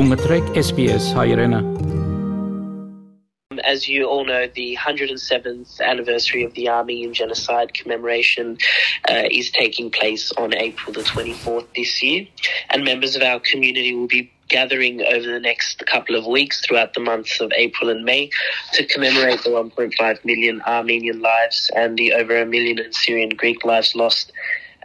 SBS. Um, as you all know, the 107th anniversary of the Armenian Genocide commemoration uh, is taking place on April the 24th this year, and members of our community will be gathering over the next couple of weeks throughout the months of April and May to commemorate the 1.5 million Armenian lives and the over a million Syrian Greek lives lost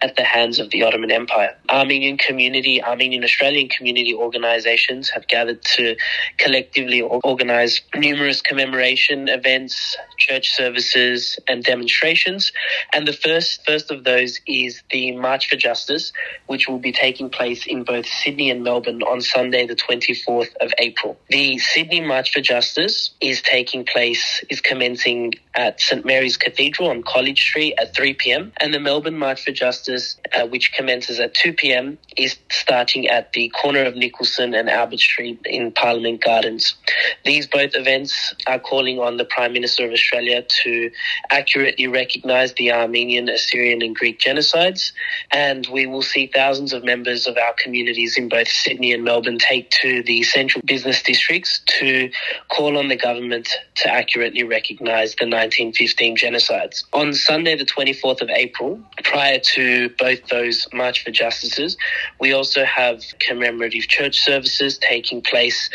at the hands of the Ottoman Empire. Armenian community, Armenian Australian community organizations have gathered to collectively organize numerous commemoration events, church services, and demonstrations. And the first, first of those is the March for Justice, which will be taking place in both Sydney and Melbourne on Sunday, the 24th of April. The Sydney March for Justice is taking place, is commencing at St. Mary's Cathedral on College Street at 3 p.m. And the Melbourne March for Justice, uh, which commences at 2 p.m., is starting at the corner of Nicholson and Albert Street in Parliament Gardens. These both events are calling on the Prime Minister of Australia to accurately recognise the Armenian, Assyrian, and Greek genocides. And we will see thousands of members of our communities in both Sydney and Melbourne take to the central business districts to call on the government to accurately recognise the 1915 genocides. On Sunday, the 24th of April, prior to both those March for Justices, we also have commemorative church services taking place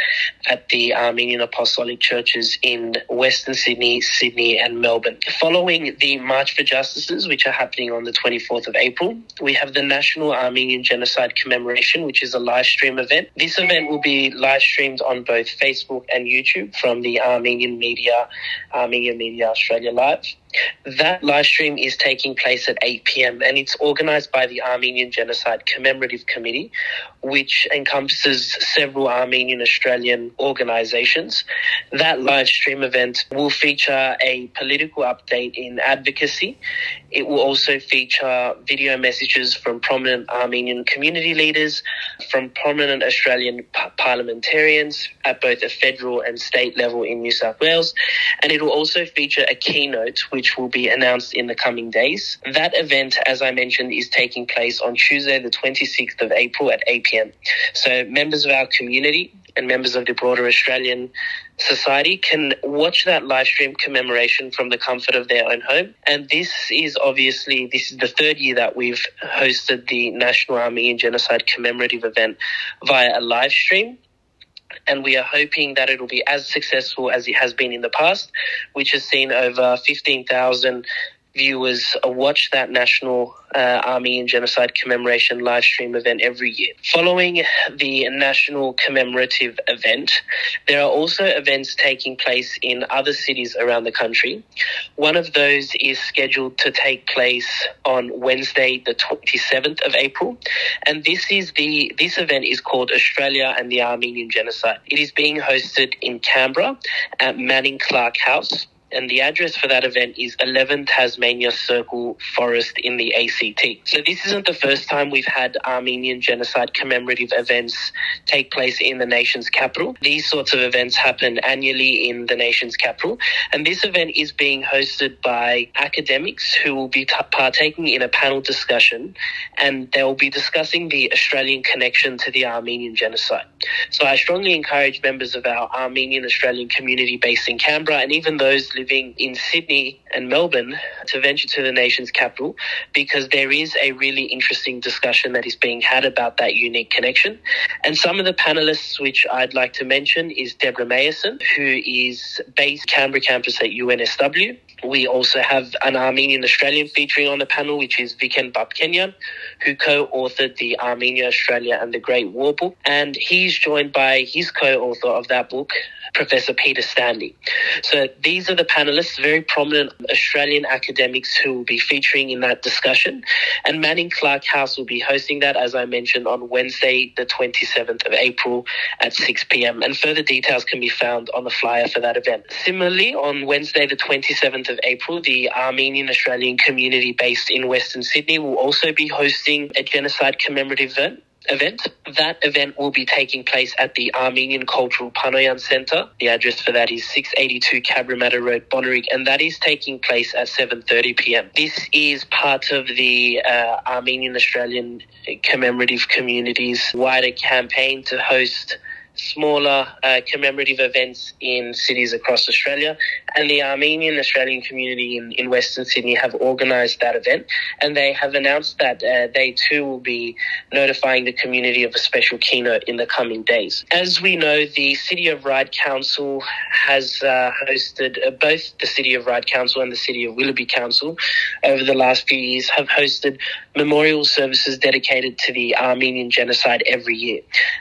at the Armenian Apostolic Churches in Western Sydney, Sydney, and Melbourne. Following the March for Justices, which are happening on the 24th of April, we have the National Armenian Genocide Commemoration, which is a live stream event. This event will be live streamed on both Facebook and YouTube from the Armenian Media, Armenian Media Australia Live. That live stream is taking place at 8 p.m. and it's organized by the Armenian Genocide Commemorative Committee, which encompasses several Armenian Australian organizations. That live stream event will feature a political update in advocacy. It will also feature video messages from prominent Armenian community leaders, from prominent Australian parliamentarians at both a federal and state level in New South Wales, and it will also feature a keynote which will be announced in the coming days. That event, as I mentioned, is taking place on Tuesday, the 26th of April at 8 p.m. So members of our community and members of the broader Australian society can watch that live stream commemoration from the comfort of their own home. And this is obviously, this is the third year that we've hosted the National Armenian Genocide commemorative event via a live stream and we are hoping that it'll be as successful as it has been in the past, which has seen over 15,000 viewers watch that National uh, Armenian Genocide Commemoration live stream event every year. Following the national commemorative event, there are also events taking place in other cities around the country. One of those is scheduled to take place on Wednesday, the 27th of April, and this is the this event is called Australia and the Armenian Genocide. It is being hosted in Canberra at Manning Clark House and the address for that event is 11 Tasmania Circle Forrest in the ACT. So this isn't the first time we've had Armenian genocide commemorative events take place in the nation's capital. These sorts of events happen annually in the nation's capital, and this event is being hosted by academics who will be t- partaking in a panel discussion, and they will be discussing the Australian connection to the Armenian genocide. So I strongly encourage members of our Armenian Australian community based in Canberra and even those living in Sydney and Melbourne to venture to the nation's capital because there is a really interesting discussion that is being had about that unique connection. And some of the panelists which I'd like to mention is Deborah Mayersen, who is based Canberra campus at UNSW. We also have an Armenian Australian featuring on the panel, which is Vicken Babkenian, who co-authored the Armenia, Australia and the Great War book. And he's joined by his co-author of that book, Professor Peter Stanley. So these are the panelists, very prominent Australian academics who will be featuring in that discussion. And Manning Clark House will be hosting that, as I mentioned, on Wednesday, the 27th of April at 6 p.m. And further details can be found on the flyer for that event. Similarly, on Wednesday, the 27th of April, the Armenian Australian community based in Western Sydney will also be hosting a genocide commemorative event event. That event will be taking place at the Armenian Cultural Panoyan Centre. The address for that is 682 Cabramatta Road, Bonnyrigg, and that is taking place at 7.30 p.m. This is part of the uh, Armenian Australian commemorative community's wider campaign to host smaller uh, commemorative events in cities across Australia. And the Armenian Australian community in, in Western Sydney have organised that event. And they have announced that uh, they too will be notifying the community of a special keynote in the coming days. As we know, the City of Ryde Council has uh, hosted, uh, both the City of Ryde Council and the City of Willoughby Council over the last few years have hosted memorial services dedicated to the Armenian genocide every year.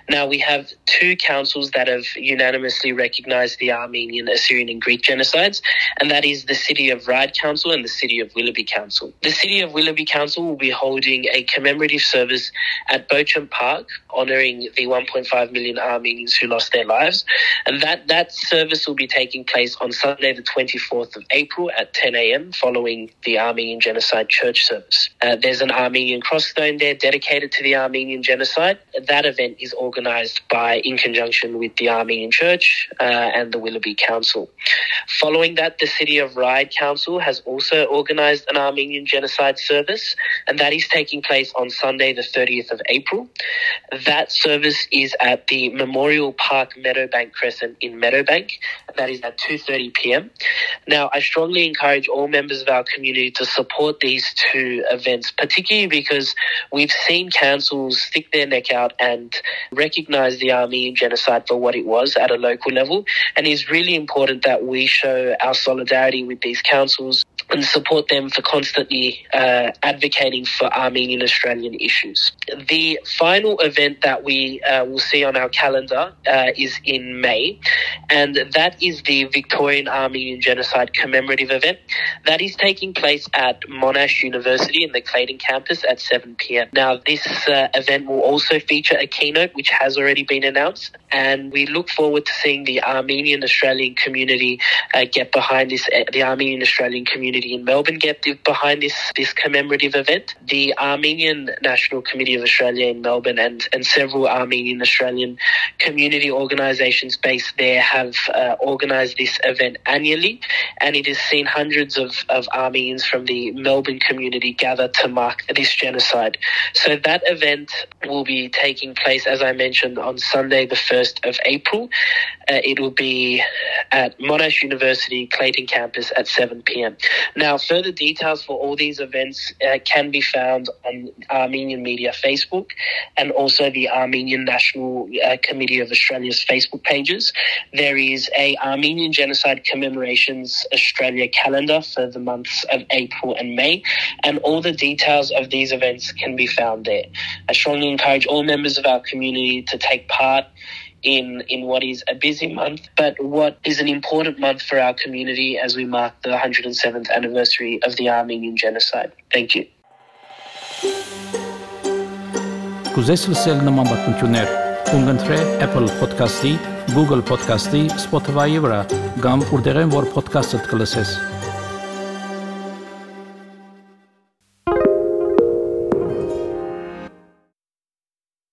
Now we have two councils that have unanimously recognised the Armenian, Assyrian, and Greek genocides, and that is the City of Ryde Council and the City of Willoughby Council. The City of Willoughby Council will be holding a commemorative service at Beauchamp Park, honouring the 1.5 million Armenians who lost their lives, and that that service will be taking place on Sunday, the 24th of April at 10 a.m. following the Armenian genocide church service. Uh, there's an Armenian crossstone there dedicated to the Armenian genocide. That event is organised by in conjunction with the Armenian Church uh, and the Willoughby Council. Following that, the City of Ryde Council has also organised an Armenian genocide service, and that is taking place on Sunday, the 30th of April. That service is at the Memorial Park Meadowbank Crescent in Meadowbank. And that is at 2:30 p.m. Now, I strongly encourage all members of our community to support these two events, particularly because we've seen councils stick their neck out and recognise the Armenian genocide for what it was at a local level, and it's really important that we show our solidarity with these councils and support them for constantly uh, advocating for Armenian Australian issues. The final event that we uh, will see on our calendar uh, is in May, and that is the Victorian Armenian Genocide commemorative event. That is taking place at Monash University in the Clayton campus at 7 p.m. Now, this uh, event will also feature a keynote which has already been announced, and we look forward to seeing the Armenian Australian community uh, get behind this, uh, the Armenian Australian community in Melbourne get behind this, this commemorative event. The Armenian National Committee of Australia in Melbourne and, and several Armenian Australian community organisations based there have uh, organised this event annually, and it has seen hundreds of, of Armenians from the Melbourne community gather to mark this genocide. So that event will be taking place, as I mentioned, on Sunday, the 1st of April. Uh, it will be at Monash University Clayton campus at 7 p.m. Now, further details for all these events uh, can be found on Armenian Media Facebook and also the Armenian National uh, Committee of Australia's Facebook pages. There is a Armenian Genocide Commemorations Australia calendar for the months of April and May, and all the details of these events can be found there. I strongly encourage all members of our community to take part in in what is a busy month, but what is an important month for our community as we mark the 107th anniversary of the Armenian genocide. Thank you. Կուզես լսել նման բանություններ, կընտրե Apple Podcast-ի, Google Podcast-ի, Spotify-ի վրա, կամ որտեղեն որ podcast-ը կլսես։